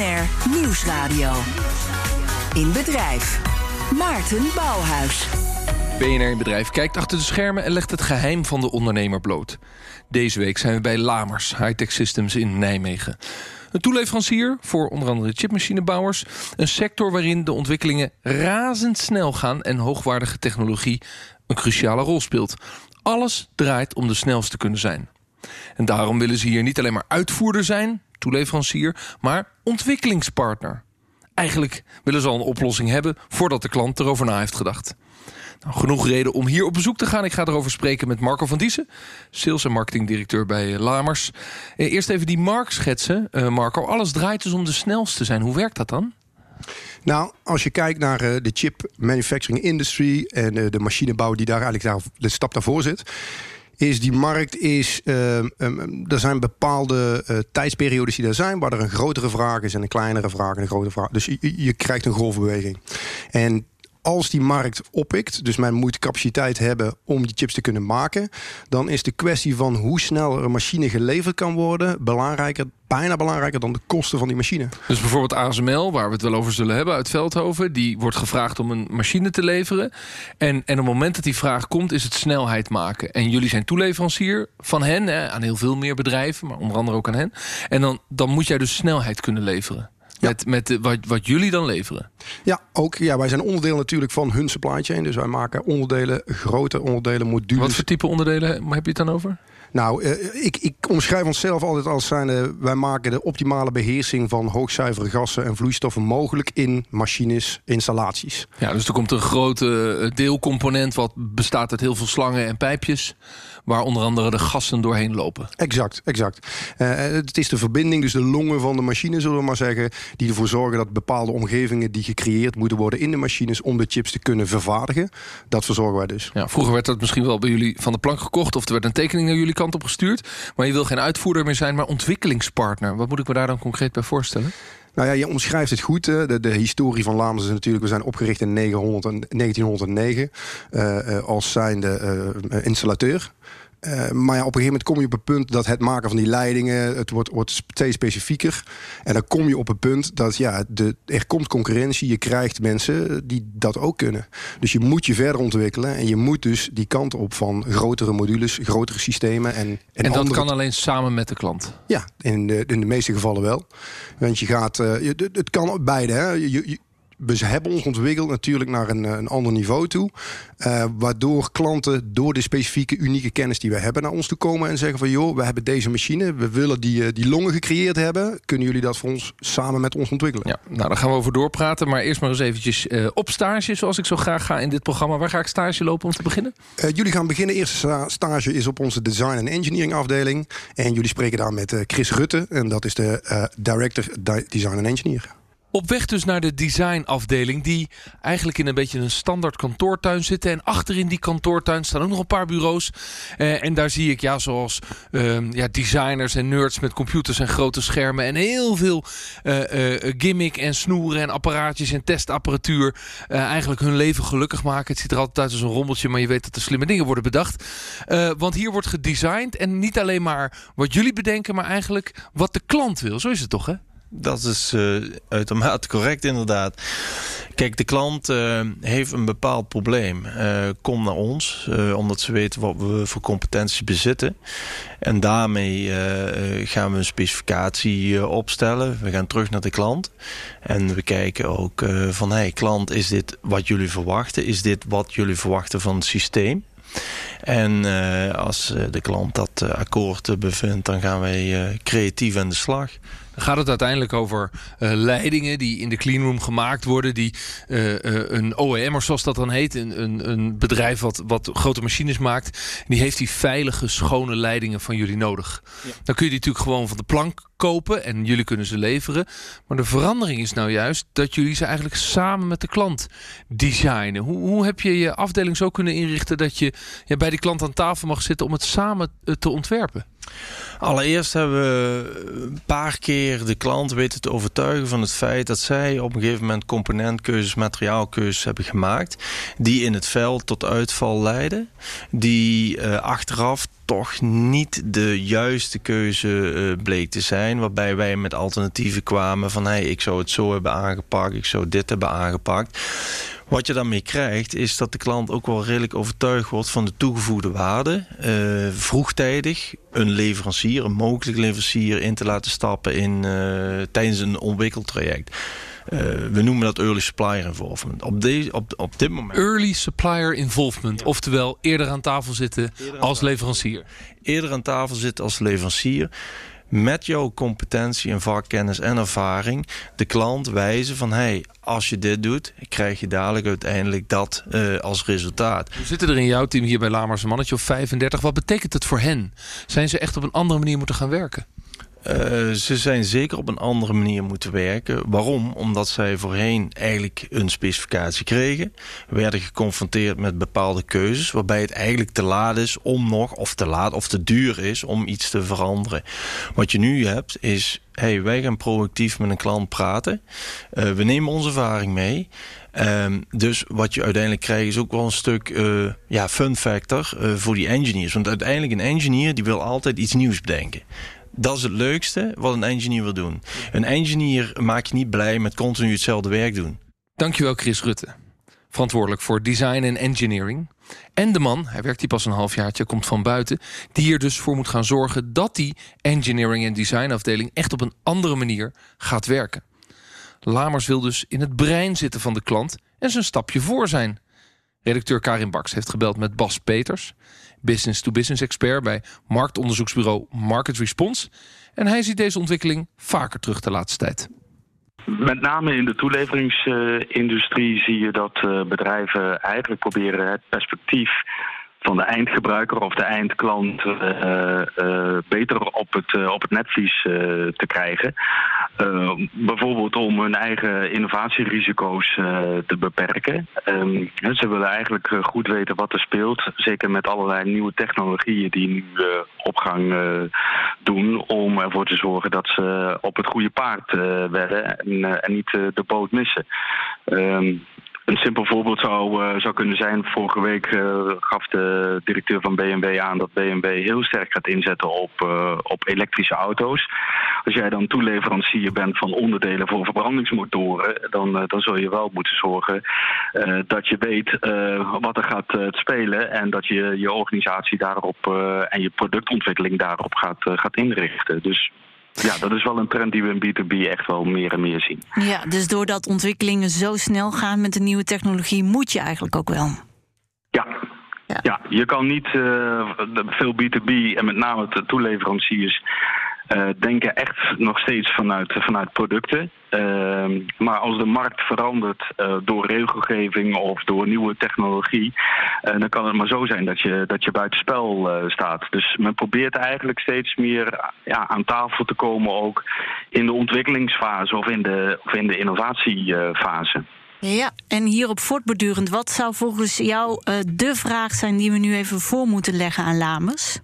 BNR Nieuwsradio. In bedrijf. Maarten Bouwhuis. BNR in Bedrijf kijkt achter de schermen en legt het geheim van de ondernemer bloot. Deze week zijn we bij Lamers Hightech Systems in Nijmegen. Een toeleverancier voor onder andere chipmachinebouwers. Een sector waarin de ontwikkelingen razendsnel gaan en hoogwaardige technologie een cruciale rol speelt. Alles draait om de snelste te kunnen zijn. En daarom willen ze hier niet alleen maar uitvoerder zijn, toeleverancier, maar ontwikkelingspartner. Eigenlijk willen ze al een oplossing hebben voordat de klant erover na heeft gedacht. Nou, genoeg reden om hier op bezoek te gaan. Ik ga erover spreken met Marco van Diezen, sales- en marketingdirecteur bij Lamers. Eh, eerst even die markt schetsen, uh, Marco. Alles draait dus om de snelste te zijn. Hoe werkt dat dan? Nou, als je kijkt naar de chip manufacturing industry en de machinebouw die daar eigenlijk daar, de stap daarvoor zit is die markt is. Uh, er zijn bepaalde uh, tijdsperiodes die er zijn, waar er een grotere vraag is en een kleinere vraag en een grotere vraag. Dus je, je krijgt een golfbeweging. En als die markt oppikt, dus men moet capaciteit hebben om die chips te kunnen maken, dan is de kwestie van hoe snel er een machine geleverd kan worden belangrijker, bijna belangrijker dan de kosten van die machine. Dus bijvoorbeeld ASML, waar we het wel over zullen hebben uit Veldhoven, die wordt gevraagd om een machine te leveren. En, en op het moment dat die vraag komt, is het snelheid maken. En jullie zijn toeleverancier van hen, hè, aan heel veel meer bedrijven, maar onder andere ook aan hen. En dan, dan moet jij dus snelheid kunnen leveren. Ja. Met, met wat, wat jullie dan leveren? Ja, ook. Ja, wij zijn onderdeel natuurlijk van hun supply chain. Dus wij maken onderdelen, grote onderdelen, modules. Wat voor type onderdelen heb je het dan over? Nou, uh, ik, ik omschrijf onszelf altijd als zijn. wij maken de optimale beheersing van hoogzuivere gassen en vloeistoffen mogelijk in machines, installaties. Ja, dus er komt een grote deelcomponent wat bestaat uit heel veel slangen en pijpjes waar onder andere de gassen doorheen lopen. Exact, exact. Uh, het is de verbinding, dus de longen van de machine, zullen we maar zeggen, die ervoor zorgen dat bepaalde omgevingen die gecreëerd moeten worden in de machines om de chips te kunnen vervaardigen. Dat verzorgen wij dus. Ja, vroeger werd dat misschien wel bij jullie van de plank gekocht of er werd een tekening naar jullie kant op gestuurd. Maar je wil geen uitvoerder meer zijn, maar ontwikkelingspartner. Wat moet ik me daar dan concreet bij voorstellen? Nou ja, je omschrijft het goed. De, de historie van Lamers is natuurlijk... we zijn opgericht in 900, 1909 uh, als zijnde uh, installateur. Uh, maar ja, op een gegeven moment kom je op het punt dat het maken van die leidingen, het wordt, wordt steeds specifieker. En dan kom je op het punt dat ja, de, er komt concurrentie. Je krijgt mensen die dat ook kunnen. Dus je moet je verder ontwikkelen. En je moet dus die kant op van grotere modules, grotere systemen. En, en, en dat kan alleen samen met de klant? Ja, in de, in de meeste gevallen wel. Want je gaat, uh, je, het kan beide. Hè. Je, je, we hebben ons ontwikkeld natuurlijk naar een, een ander niveau toe. Uh, waardoor klanten door de specifieke unieke kennis die we hebben naar ons toe komen en zeggen van joh, we hebben deze machine, we willen die, uh, die longen gecreëerd hebben. Kunnen jullie dat voor ons samen met ons ontwikkelen? Ja, nou daar gaan we over doorpraten. Maar eerst maar eens eventjes uh, op stage, zoals ik zo graag ga in dit programma. Waar ga ik stage lopen om te beginnen? jullie gaan beginnen. Eerste stage is op onze design en engineering afdeling. En jullie spreken daar met Chris Rutte. En dat is de director design en engineer. Op weg dus naar de designafdeling, die eigenlijk in een beetje een standaard kantoortuin zitten. En achterin die kantoortuin staan ook nog een paar bureaus. Uh, en daar zie ik, ja, zoals uh, ja, designers en nerds met computers en grote schermen. En heel veel uh, gimmick en snoeren en apparaatjes en testapparatuur. eigenlijk hun leven gelukkig maken. Het ziet er altijd uit als een rommeltje, maar je weet dat er slimme dingen worden bedacht. want hier wordt gedesigned en niet alleen maar wat jullie bedenken, maar eigenlijk wat de klant wil. Zo is het toch, hè? Dat is uh, uitermate correct, inderdaad. Kijk, de klant uh, heeft een bepaald probleem. Uh, komt naar ons, omdat ze weten wat we voor competenties bezitten. En daarmee gaan we een specificatie opstellen. We gaan terug naar de klant. En we kijken ook van, hey klant, is dit wat jullie verwachten? Is dit wat jullie verwachten van het systeem? En als de klant dat akkoord bevindt, dan gaan wij creatief aan de slag gaat het uiteindelijk over uh, leidingen die in de cleanroom gemaakt worden. Die uh, uh, een OEM'er, zoals dat dan heet, een, een, een, bedrijf wat, wat grote machines maakt. Die heeft die veilige, schone leidingen van jullie nodig. Ja. Dan kun je die natuurlijk gewoon van de plank kopen en jullie kunnen ze leveren. Maar de verandering is nou juist dat jullie ze eigenlijk samen met de klant designen. Hoe, hoe heb je je afdeling zo kunnen inrichten dat je ja, bij de klant aan tafel mag zitten om het samen te ontwerpen? Allereerst hebben we een paar keer de klant weten te overtuigen van het feit dat zij op een gegeven moment componentkeuzes, materiaalkeuzes hebben gemaakt. Die in het veld tot uitval leiden. Die uh, achteraf toch niet de juiste keuze uh, bleek te zijn. Waarbij wij met alternatieven kwamen van hey, ik zou het zo hebben aangepakt, ik zou dit hebben aangepakt. Wat je daarmee krijgt, is dat de klant ook wel redelijk overtuigd wordt van de toegevoegde waarde. Uh, vroegtijdig een leverancier, een mogelijke leverancier, in te laten stappen in, uh, tijdens een ontwikkeltraject. Uh, we noemen dat early supplier involvement. Op, deze, op, op dit moment. Early supplier involvement, ja. oftewel eerder aan tafel zitten eerder als leverancier. Eerder aan tafel zitten als leverancier met jouw competentie en vakkennis en ervaring de klant wijzen van hey, als je dit doet, krijg je dadelijk uiteindelijk dat uh, als resultaat. Hoe zitten er in jouw team hier bij Lamers een mannetje of 35? Wat betekent het voor hen? Zijn ze echt op een andere manier moeten gaan werken? Uh, ze zijn zeker op een andere manier moeten werken. Waarom? Omdat zij voorheen eigenlijk een specificatie kregen. Werden geconfronteerd met bepaalde keuzes. Waarbij het eigenlijk te laat is om nog, of te laat of te duur is om iets te veranderen. Wat je nu hebt is, hey, wij gaan proactief met een klant praten. Uh, we nemen onze ervaring mee. Um, dus wat je uiteindelijk krijgt is ook wel een stuk uh, ja, fun factor voor die engineers. Want uiteindelijk een engineer die wil altijd iets nieuws bedenken. Dat is het leukste wat een engineer wil doen. Een engineer maakt je niet blij met continu hetzelfde werk doen. Dankjewel Chris Rutte. Verantwoordelijk voor design en engineering. En de man, hij werkt hier pas een halfjaartje, komt van buiten... die hier dus voor moet gaan zorgen dat die engineering en design afdeling... echt op een andere manier gaat werken. Lamers wil dus in het brein zitten van de klant en zijn stapje voor zijn. Redacteur Karin Baks heeft gebeld met Bas Peters business-to-business expert bij marktonderzoeksbureau Market Response. En hij ziet deze ontwikkeling vaker terug de laatste tijd. Met name in de toeleveringsindustrie zie je dat eh, bedrijven eigenlijk proberen het perspectief van de eindgebruiker of de eindklant uh, uh, beter op het, uh, op het netvlies te krijgen. bijvoorbeeld om hun eigen innovatierisico's te beperken. Ehm, ze willen eigenlijk goed weten wat er speelt, zeker met allerlei nieuwe technologieën die nu opgang doen, om ervoor te zorgen dat ze op het goede paard wedden en, en niet de boot missen. Ehm, een simpel voorbeeld zou, uh, zou kunnen zijn, vorige week uh, gaf de directeur van BMW aan dat BMW heel sterk gaat inzetten op, uh, op elektrische auto's. Als jij dan toeleverancier bent van onderdelen voor verbrandingsmotoren, dan, dan zul je wel moeten zorgen dat je weet wat er gaat spelen en dat je je organisatie daarop en je productontwikkeling daarop gaat, gaat inrichten. Dus ja, dat is wel een trend die we in B2B echt wel meer en meer zien. Ja, dus doordat ontwikkelingen zo snel gaan met de nieuwe technologie, moet je eigenlijk ook wel. Ja, ja. ja, je kan niet uh, veel B2B en met name de toeleveranciers denken echt nog steeds vanuit, vanuit producten. Uh, maar als de markt verandert uh, door regelgeving of door nieuwe technologie, dan kan het maar zo zijn dat je, dat je buitenspel staat. Dus men probeert eigenlijk steeds meer ja, aan tafel te komen, ook in de ontwikkelingsfase of in de, of in de innovatiefase. Ja, en hierop voortbordurend, wat zou volgens jou de vraag zijn die we nu even voor moeten leggen aan Lamers?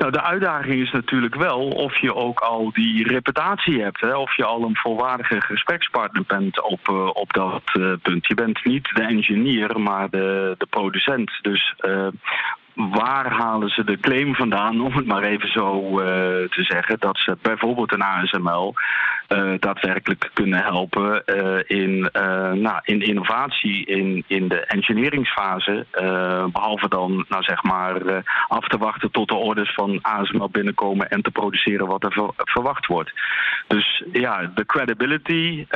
Nou, de uitdaging is natuurlijk wel of je ook al die reputatie hebt. Hè? Of je al een volwaardige gesprekspartner bent op, uh, op dat uh, punt. Je bent niet de engineer, maar de, de producent. Dus uh, waar halen ze de claim vandaan, om het maar even zo te zeggen, dat ze bijvoorbeeld een ASML daadwerkelijk kunnen helpen uh, in, nou, in innovatie, in, in de engineeringsfase, behalve dan nou, zeg maar, af te wachten tot de orders van ASML binnenkomen en te produceren wat er ver, verwacht wordt. Dus ja, de credibility,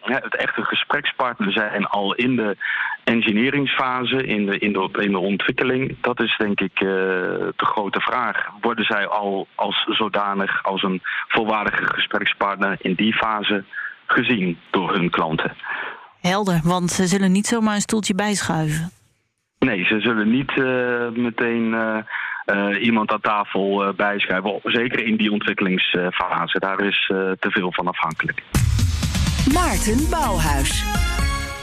het echte gesprekspartner zijn al in de engineeringsfase, in de, in de, in de ontwikkeling, dat is denk ik de grote vraag. Worden zij al als zodanig, als een volwaardige gesprekspartner in die fase gezien door hun klanten? Helder, want ze zullen niet zomaar een stoeltje bijschuiven. Nee, ze zullen niet uh, meteen uh, iemand aan tafel bijschuiven. Zeker in die ontwikkelingsfase. Daar is te veel van afhankelijk. Maarten Bouwhuis.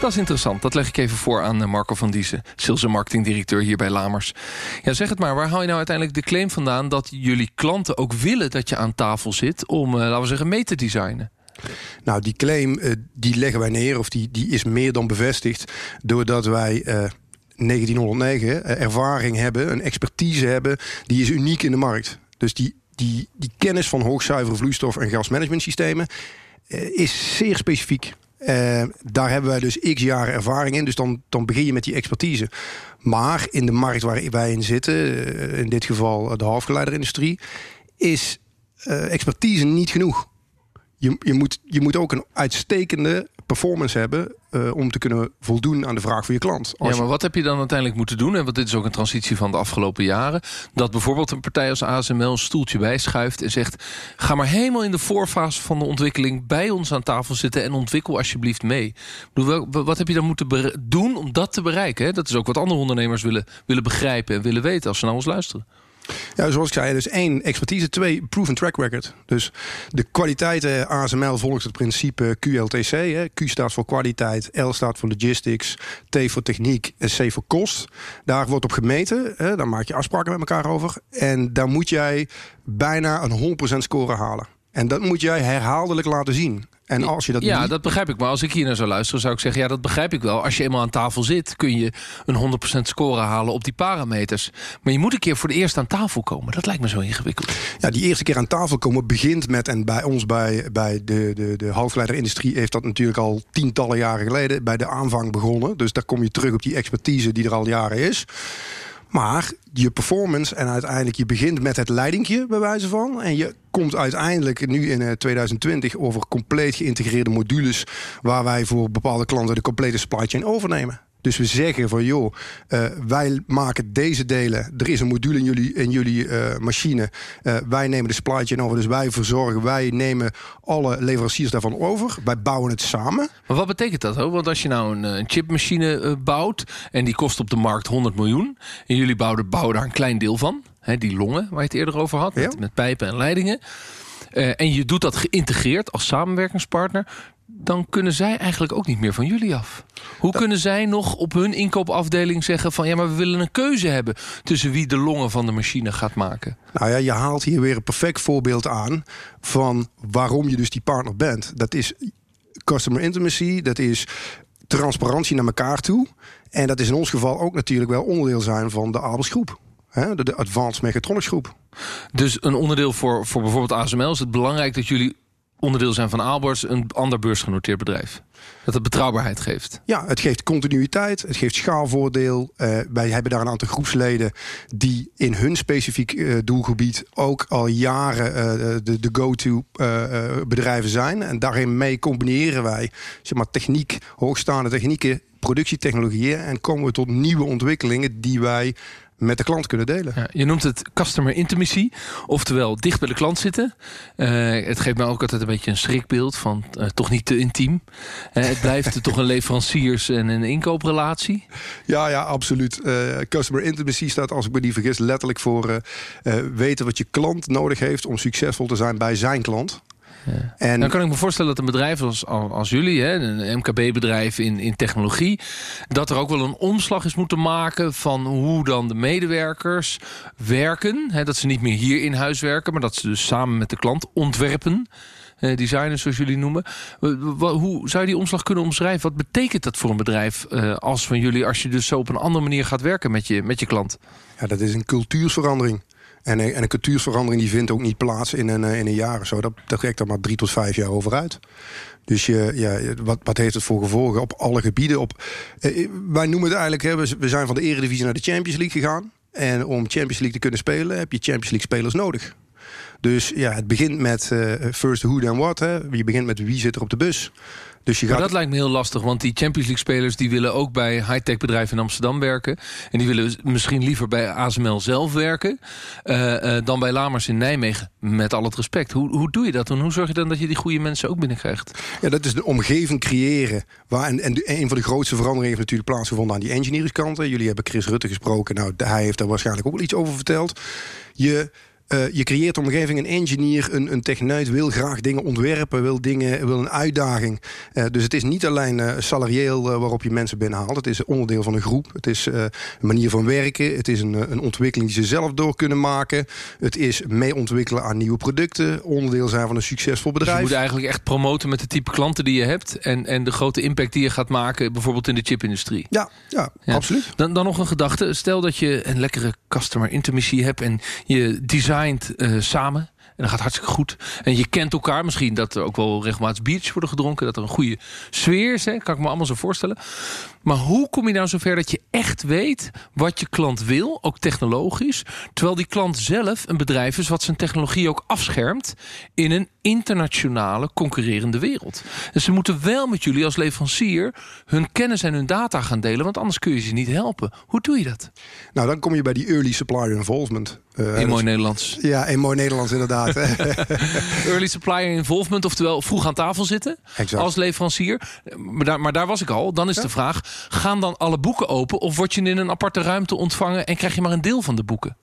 Dat is interessant. Dat leg ik even voor aan Marco van Diezen, sales en marketingdirecteur hier bij Lamers. Ja, zeg het maar, waar haal je nou uiteindelijk de claim vandaan dat jullie klanten ook willen dat je aan tafel zit om, laten we zeggen, mee te designen? Nou, die claim die leggen wij neer, of die, die is meer dan bevestigd, doordat wij 1909 ervaring hebben, een expertise hebben, die is uniek in de markt. Dus die, die, die kennis van hoogzuivere vloeistof en gasmanagementsystemen is zeer specifiek. Uh, daar hebben wij dus x jaren ervaring in. Dus dan, dan begin je met die expertise. Maar in de markt waar wij in zitten, uh, in dit geval de halfgeleiderindustrie, is expertise niet genoeg. Je, je, moet, je moet ook een uitstekende performance hebben uh, om te kunnen voldoen aan de vraag van je klant. Als ja, maar wat heb je dan uiteindelijk moeten doen? En want dit is ook een transitie van de afgelopen jaren. Dat bijvoorbeeld een partij als ASML een stoeltje bijschuift en zegt: ga maar helemaal in de voorfase van de ontwikkeling bij ons aan tafel zitten en ontwikkel alsjeblieft mee. Wat heb je dan moeten doen om dat te bereiken? Dat is ook wat andere ondernemers willen, willen begrijpen en willen weten als ze naar ons luisteren. Ja, zoals ik zei, dus één, expertise. Twee, proven track record. Dus de kwaliteiten ASML volgt het principe QLTC. Hè. Q staat voor kwaliteit, L staat voor logistics, T voor techniek en C voor kost. Daar wordt op gemeten. Hè. Daar maak je afspraken met elkaar over. En daar moet jij bijna een 100% score halen. En dat moet jij herhaaldelijk laten zien. En als je dat ja, dat begrijp ik. Maar als ik hier naar zou luisteren, zou ik zeggen: ja, dat begrijp ik wel. Als je eenmaal aan tafel zit, kun je een 100% score halen op die parameters. Maar je moet een keer voor de eerste aan tafel komen. Dat lijkt me zo ingewikkeld. Ja, die eerste keer aan tafel komen begint met, en bij ons bij, bij de, de, de heeft dat natuurlijk al tientallen jaren geleden bij de aanvang begonnen. Dus daar kom je terug op die expertise die er al jaren is. Maar je performance en uiteindelijk je begint met het leidingje bij wijze van. En je komt uiteindelijk nu in 2020 eh, over compleet geïntegreerde modules. Waar wij voor bepaalde klanten de complete supply chain overnemen. Dus we zeggen van joh, uh, wij maken deze delen. Er is een module in jullie, in jullie uh, machine. Uh, wij nemen de supply chain over. Dus wij verzorgen, wij nemen alle leveranciers daarvan over. Wij bouwen het samen. Maar wat betekent dat? Hoor? Want als je nou een, een chipmachine bouwt en die kost op de markt 100 miljoen. En jullie bouwen, bouwen daar een klein deel van. Hè, die longen waar je het eerder over had. Met, met pijpen en leidingen. en je doet dat geïntegreerd als samenwerkingspartner dan kunnen zij eigenlijk ook niet meer van jullie af. Hoe kunnen zij nog op hun inkoopafdeling zeggen van ja, maar we willen een keuze hebben tussen wie de longen van de machine gaat maken? Nou ja, je haalt hier weer een perfect voorbeeld aan van waarom je dus die partner bent. Dat is customer intimacy, dat is transparantie naar elkaar toe. En dat is in ons geval ook natuurlijk wel onderdeel zijn van de Abels groep. De, de Advanced Mechatronics groep. Dus een onderdeel voor, voor bijvoorbeeld ASML is het belangrijk dat jullie onderdeel zijn van Aalborst, een ander beursgenoteerd bedrijf. Dat het betrouwbaarheid geeft. Ja, het geeft continuïteit, het geeft schaalvoordeel. Uh, wij hebben daar een aantal groepsleden die in hun specifiek uh, doelgebied ook al jaren uh, de, de go-to bedrijven zijn. En daarin mee combineren wij zeg maar, techniek, hoogstaande technieken, productietechnologieën en komen we tot nieuwe ontwikkelingen die wij met de klant kunnen delen. Ja, je noemt het customer intimacy, oftewel dicht bij de klant zitten. Uh, het geeft mij ook altijd een beetje een schrikbeeld van uh, toch niet te intiem. Uh, het blijft toch een leveranciers- en een inkooprelatie. Ja, ja, absoluut. customer intimacy staat, als ik me niet vergis, letterlijk voor weten wat je klant nodig heeft om succesvol te zijn bij zijn klant. Ja. En dan kan ik me voorstellen dat een bedrijf als, als jullie, hè, een MKB-bedrijf in, in technologie, dat er ook wel een omslag is moeten maken van hoe dan de medewerkers werken. Hè, dat ze niet meer hier in huis werken, maar dat ze dus samen met de klant ontwerpen. Eh, designers zoals jullie noemen. Hoe zou je die omslag kunnen omschrijven? Wat betekent dat voor een bedrijf eh, als van jullie, als je dus zo op een andere manier gaat werken met je, met je klant? Ja, dat is een cultuursverandering. En, en een cultuursverandering die vindt ook niet plaats in een, eh, in een jaar of zo. Dat, dat trekt er maar drie tot vijf jaar over uit. Dus je, ja, wat, wat heeft het voor gevolgen op alle gebieden? Op, eh, wij noemen het eigenlijk, hè, we, zijn van de Eredivisie naar de Champions League gegaan. En om Champions League te kunnen spelen heb je Champions League spelers nodig. Dus ja, het begint met first who then what. Je begint met wie zit er op de bus. Dus je gaat... Maar dat lijkt me heel lastig, want die Champions League spelers... die willen ook bij high-tech bedrijven in Amsterdam werken. En die willen misschien liever bij ASML zelf werken... Uh, uh, dan bij Lamers in Nijmegen, met al het respect. Hoe, hoe doe je dat en hoe zorg je dan dat je die goede mensen ook binnenkrijgt? Ja, dat is de omgeving creëren. Waar, en, en een van de grootste veranderingen heeft natuurlijk plaatsgevonden... aan die engineeringskant. Jullie hebben Chris Rutte gesproken. Nou, hij heeft daar waarschijnlijk ook wel iets over verteld. Je Uh, je creëert de omgeving, een engineer, een, een techneut wil graag dingen ontwerpen, wil, dingen, wil een uitdaging. Uh, dus het is niet alleen uh, salarieel waarop je mensen binnenhaalt. Het is onderdeel van een groep. Het is een manier van werken. Het is een, een ontwikkeling die ze zelf door kunnen maken. Het is mee ontwikkelen aan nieuwe producten. Onderdeel zijn van een succesvol bedrijf. Dus je moet eigenlijk echt promoten met de type klanten die je hebt. En, en de grote impact die je gaat maken, bijvoorbeeld in de chipindustrie. Ja, ja, ja, absoluut. Dan, dan nog een gedachte. Stel dat je een lekkere customer intimacy hebt en je design uh, samen. En dat gaat hartstikke goed. En je kent elkaar. Misschien dat er ook wel regelmatig biertjes worden gedronken. Dat er een goede sfeer is. Hè? Kan ik me allemaal zo voorstellen. Maar hoe kom je nou zover dat je echt weet wat je klant wil, ook technologisch, terwijl die klant zelf een bedrijf is wat zijn technologie ook afschermt in een internationale concurrerende wereld. Dus ze moeten wel met jullie als leverancier hun kennis en hun data gaan delen, want anders kun je ze niet helpen. Hoe doe je dat? Nou, dan kom je bij die early supplier involvement. Uh, in mooi Nederlands. Ja, in mooi Nederlands inderdaad. early supplier involvement, oftewel vroeg aan tafel zitten exact. als leverancier. Maar daar, maar daar was ik al. Dan is ja. de vraag, gaan dan alle boeken open? Of word je in een aparte ruimte ontvangen en krijg je maar een deel van de boeken?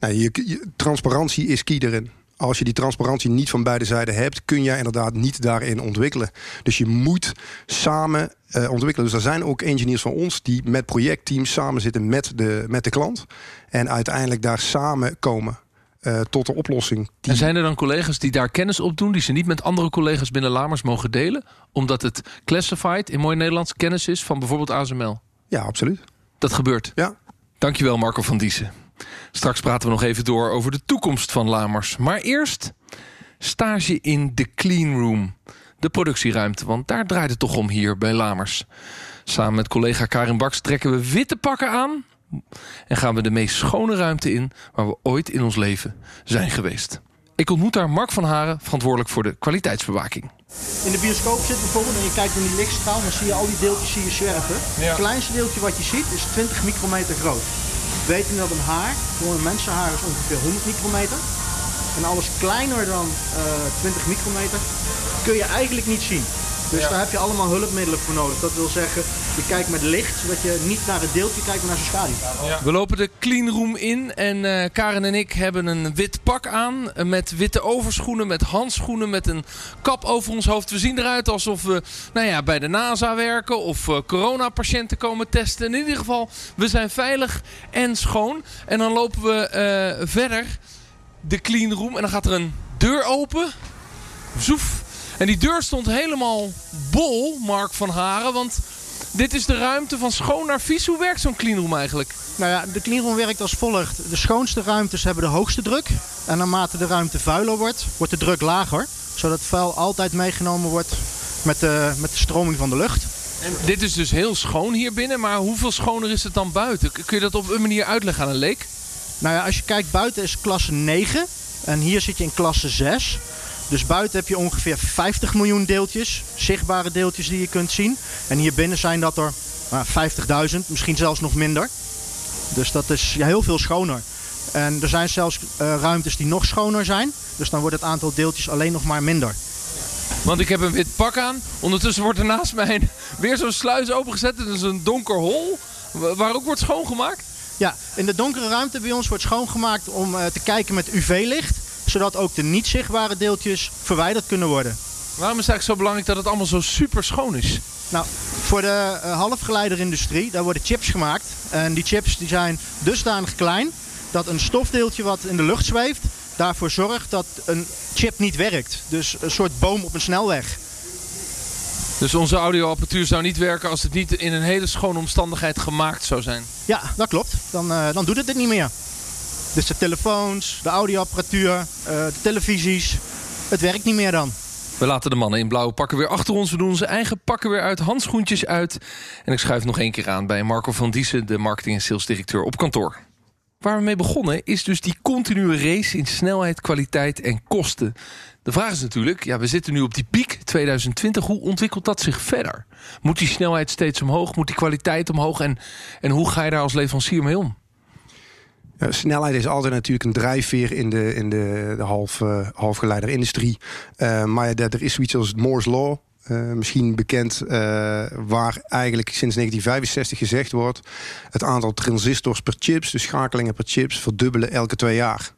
Nou, je, transparantie is key erin. Als je die transparantie niet van beide zijden hebt, kun jij inderdaad niet daarin ontwikkelen. Dus je moet samen uh, ontwikkelen. Dus er zijn ook engineers van ons die met projectteams samen zitten met de, met de klant. En uiteindelijk daar samen komen. Uh, tot de oplossing. Die... En zijn er dan collega's die daar kennis op doen... die ze niet met andere collega's binnen Lamers mogen delen? Omdat het classified in mooi Nederlands kennis is van bijvoorbeeld ASML? Ja, absoluut. Dat gebeurt? Ja. Dankjewel Marco van Diezen. Straks praten we nog even door over de toekomst van Lamers. Maar eerst stage in de clean room. De productieruimte, want daar draait het toch om hier bij Lamers. Samen met collega Karin Baks trekken we witte pakken aan en gaan we de meest schone ruimte in waar we ooit in ons leven zijn geweest. Ik ontmoet daar Mark van Haren, verantwoordelijk voor de kwaliteitsbewaking. In de bioscoop zit bijvoorbeeld en je kijkt naar die lichtstraal, dan zie je al die deeltjes zie je zwerven. Het kleinste deeltje wat je ziet is 20 micrometer groot. We weten dat een haar, voor een mensenhaar is ongeveer 100 micrometer. En alles kleiner dan uh, eh, 20 micrometer kun je eigenlijk niet zien. Dus daar heb je allemaal hulpmiddelen voor nodig. Dat wil zeggen, je kijkt met licht, zodat je niet naar het deeltje kijkt, maar naar zijn schaduw. Ja. We lopen de cleanroom in en uh, Karen en ik hebben een wit pak aan. Eh, met witte overschoenen, met handschoenen, met een kap over ons hoofd. We zien eruit alsof we nou ja, bij de NASA werken of uh, coronapatiënten komen testen. In ieder geval, we zijn veilig en schoon. En dan lopen we verder de cleanroom en dan gaat er een deur open. Zoef. En die deur stond helemaal bol, Mark van Haren. Want dit is de ruimte van schoon naar vies. Hoe werkt zo'n cleanroom eigenlijk? Nou ja, de cleanroom werkt als volgt. De schoonste ruimtes hebben de hoogste druk. En naarmate de ruimte vuiler wordt, wordt de druk lager. Zodat vuil altijd meegenomen wordt met de, met de stroming van de lucht. En dit is dus heel schoon hier binnen, maar hoeveel schoner is het dan buiten? Kun je dat op een manier uitleggen aan een leek? Nou ja, als je kijkt, buiten is klasse 9 en hier zit je in klasse 6. Dus buiten heb je ongeveer 50 miljoen deeltjes, zichtbare deeltjes die je kunt zien. En hier binnen zijn dat er nou, 50.000, misschien zelfs nog minder. Dus dat is ja, heel veel schoner. En er zijn zelfs uh, ruimtes die nog schoner zijn. Dus dan wordt het aantal deeltjes alleen nog maar minder. Want ik heb een wit pak aan. Ondertussen wordt er naast mij weer zo'n sluis opengezet. Het is een donker hol. Waar ook wordt schoongemaakt? Ja, in de donkere ruimte bij ons wordt schoongemaakt om uh, te kijken met UV-licht zodat ook de niet zichtbare deeltjes verwijderd kunnen worden. Waarom is het eigenlijk zo belangrijk dat het allemaal zo super schoon is? Nou, voor de uh, halfgeleiderindustrie, daar worden chips gemaakt. En die chips die zijn dusdanig klein dat een stofdeeltje wat in de lucht zweeft, daarvoor zorgt dat een chip niet werkt. Dus een soort boom op een snelweg. Dus onze audioapparatuur zou niet werken als het niet in een hele schone omstandigheid gemaakt zou zijn? Ja, dat klopt. Dan, uh, dan doet het dit niet meer. Dus de telefoons, de audioapparatuur, uh, de televisies. Het werkt niet meer dan. We laten de mannen in blauwe pakken weer achter ons. We doen onze eigen pakken weer uit, handschoentjes uit. En ik schuif nog één keer aan bij Marco van Diessen... de marketing- en salesdirecteur op kantoor. Waar we mee begonnen is dus die continue race in snelheid, kwaliteit en kosten. De vraag is natuurlijk, ja, we zitten nu op die piek 2020. Hoe ontwikkelt dat zich verder? Moet die snelheid steeds omhoog? Moet die kwaliteit omhoog? En, en hoe ga je daar als leverancier mee om? Snelheid is altijd natuurlijk een drijfveer in de, in de, de half, uh, halfgeleiderindustrie. Uh, maar er is zoiets als Moore's Law. Uh, misschien bekend, waar eigenlijk sinds 1965 gezegd wordt... het aantal transistors per chips, dus schakelingen per chips... verdubbelen elke twee jaar.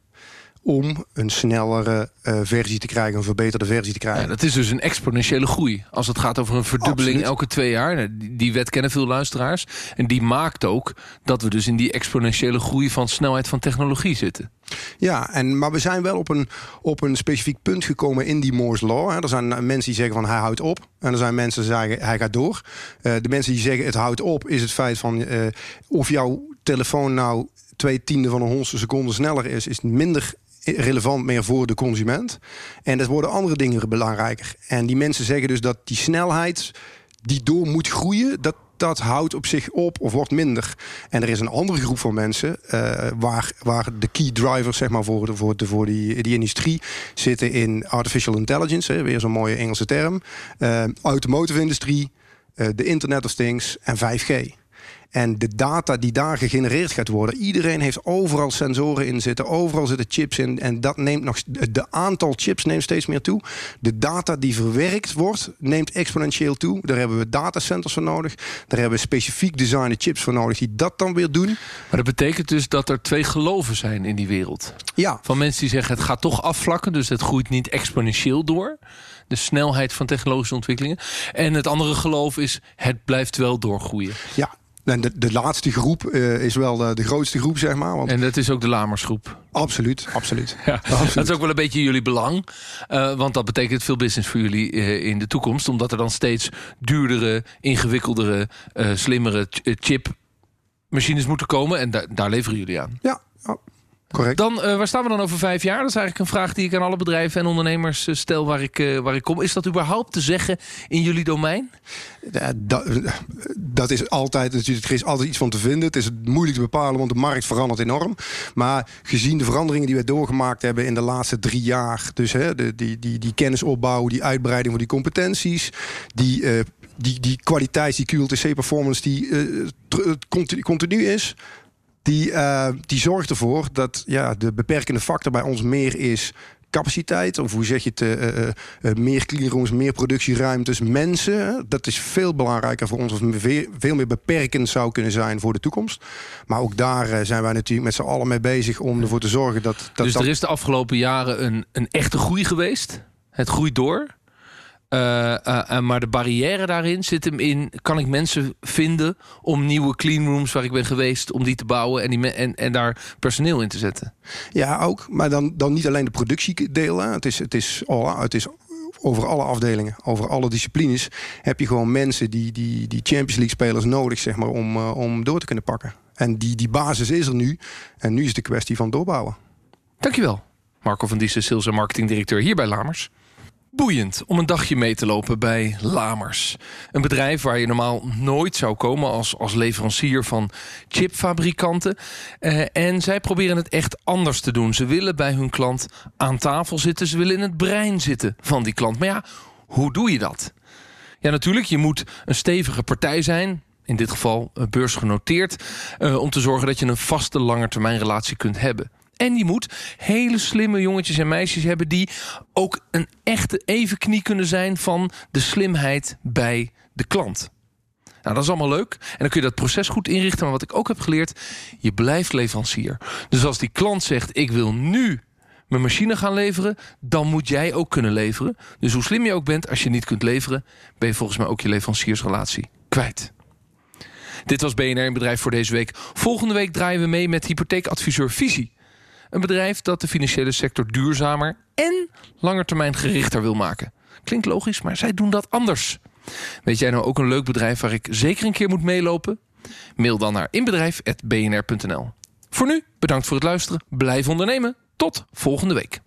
Om een snellere uh, versie te krijgen, een verbeterde versie te krijgen. Ja, dat is dus een exponentiële groei. Als het gaat over een verdubbeling Absoluut. elke twee jaar. Nou, Die, die wet kennen veel luisteraars. En die maakt ook dat we dus in die exponentiële groei van snelheid van technologie zitten. Ja, en, maar we zijn wel op een, op een specifiek punt gekomen in die Moore's Law. Hè. Er zijn mensen die zeggen van hij houdt op. En er zijn mensen die zeggen hij gaat door. Uh, de mensen die zeggen het houdt op is het feit van uh, of jouw telefoon nou twee tiende van een honderdste seconde sneller is, is minder relevant meer voor de consument. En dat worden andere dingen belangrijker. En die mensen zeggen dus dat die snelheid die door moet groeien, dat, dat houdt op zich op of wordt minder. En er is een andere groep van mensen uh, waar, waar de key drivers zeg maar, voor, de, voor, de, voor die, die industrie zitten in artificial intelligence, hè, weer zo'n mooie Engelse term, uh, automotive industrie, uh, de Internet of Things en 5G. En de data die daar gegenereerd gaat worden, iedereen heeft overal sensoren in zitten, overal zitten chips in. En dat neemt nog, de aantal chips neemt steeds meer toe. De data die verwerkt wordt, neemt exponentieel toe. Daar hebben we datacenters voor nodig. Daar hebben we specifiek designde chips voor nodig die dat dan weer doen. Maar dat betekent dus dat er twee geloven zijn in die wereld. Ja. Van mensen die zeggen het gaat toch afvlakken, dus het groeit niet exponentieel door. De snelheid van technologische ontwikkelingen. En het andere geloof is het blijft wel doorgroeien. Ja, en de, de laatste groep uh, is wel de, de, grootste groep, zeg maar. Want en dat is ook de Lamersgroep. Absoluut, absoluut. Ja, absoluut. Dat is ook wel een beetje jullie belang. Uh, want dat betekent veel business voor jullie uh, in de toekomst. Omdat er dan steeds duurdere, ingewikkeldere, slimmere chipmachines moeten komen. En da daar leveren jullie aan. Ja. Correct. Dan, uh, waar staan we dan over vijf jaar? Dat is eigenlijk een vraag die ik aan alle bedrijven en ondernemers uh, stel waar ik, uh, waar ik kom. Is dat überhaupt te zeggen in jullie domein? Dat, dat is altijd, natuurlijk, er is altijd iets van te vinden. Het is moeilijk te bepalen, want de markt verandert enorm. Maar gezien de veranderingen die we doorgemaakt hebben in de laatste drie jaar, dus hè, de, die, die, die kennisopbouw, die uitbreiding van die competenties, die die, die kwaliteit, die QLTC-performance, die continu, continu is die, uh, die zorgt ervoor dat ja, de beperkende factor bij ons meer is capaciteit, of hoe zeg je het, uh, uh, uh, meer cleanrooms, meer productieruimtes, mensen. Dat is veel belangrijker voor ons, of veel, meer beperkend zou kunnen zijn voor de toekomst. Maar ook daar zijn wij natuurlijk met z'n allen mee bezig om ervoor te zorgen dat. dat dus er is de afgelopen jaren een, een echte groei geweest. Het groeit door. Uh, uh, maar de barrière daarin zit hem in... kan ik mensen vinden om nieuwe cleanrooms waar ik ben geweest... om die te bouwen en, die en, en daar personeel in te zetten? Ja, ook. Maar dan, dan niet alleen de productiedeel. Hè. Het, is, het, is, oh, het is over alle afdelingen, over alle disciplines... heb je gewoon mensen die, die, die Champions League spelers nodig... Zeg maar, om, uh, om door te kunnen pakken. En die, die basis is er nu. En nu is de kwestie van doorbouwen. Dankjewel. Marco van Diessen, sales en marketing directeur hier bij Lamers. Boeiend om een dagje mee te lopen bij Lamers. Een bedrijf waar je normaal nooit zou komen als, als leverancier van chipfabrikanten. Uh, en zij proberen het echt anders te doen. Ze willen bij hun klant aan tafel zitten. Ze willen in het brein zitten van die klant. Maar ja, hoe doe je dat? Ja, natuurlijk, je moet een stevige partij zijn. In dit geval beursgenoteerd. Uh, om te zorgen dat je een vaste langetermijnrelatie kunt hebben. En je moet hele slimme jongetjes en meisjes hebben... die ook een echte evenknie kunnen zijn van de slimheid bij de klant. Nou, dat is allemaal leuk. En dan kun je dat proces goed inrichten. Maar wat ik ook heb geleerd, je blijft leverancier. Dus als die klant zegt, ik wil nu mijn machine gaan leveren... dan moet jij ook kunnen leveren. Dus hoe slim je ook bent, als je niet kunt leveren... ben je volgens mij ook je leveranciersrelatie kwijt. Dit was BNR in Bedrijf voor deze week. Volgende week draaien we mee met hypotheekadviseur Visie. Een bedrijf dat de financiële sector duurzamer en langetermijn gerichter wil maken. Klinkt logisch, maar zij doen dat anders. Weet jij nou ook een leuk bedrijf waar ik zeker een keer moet meelopen? Mail dan naar inbedrijf.bnr.nl. Voor nu, bedankt voor het luisteren. Blijf ondernemen. Tot volgende week.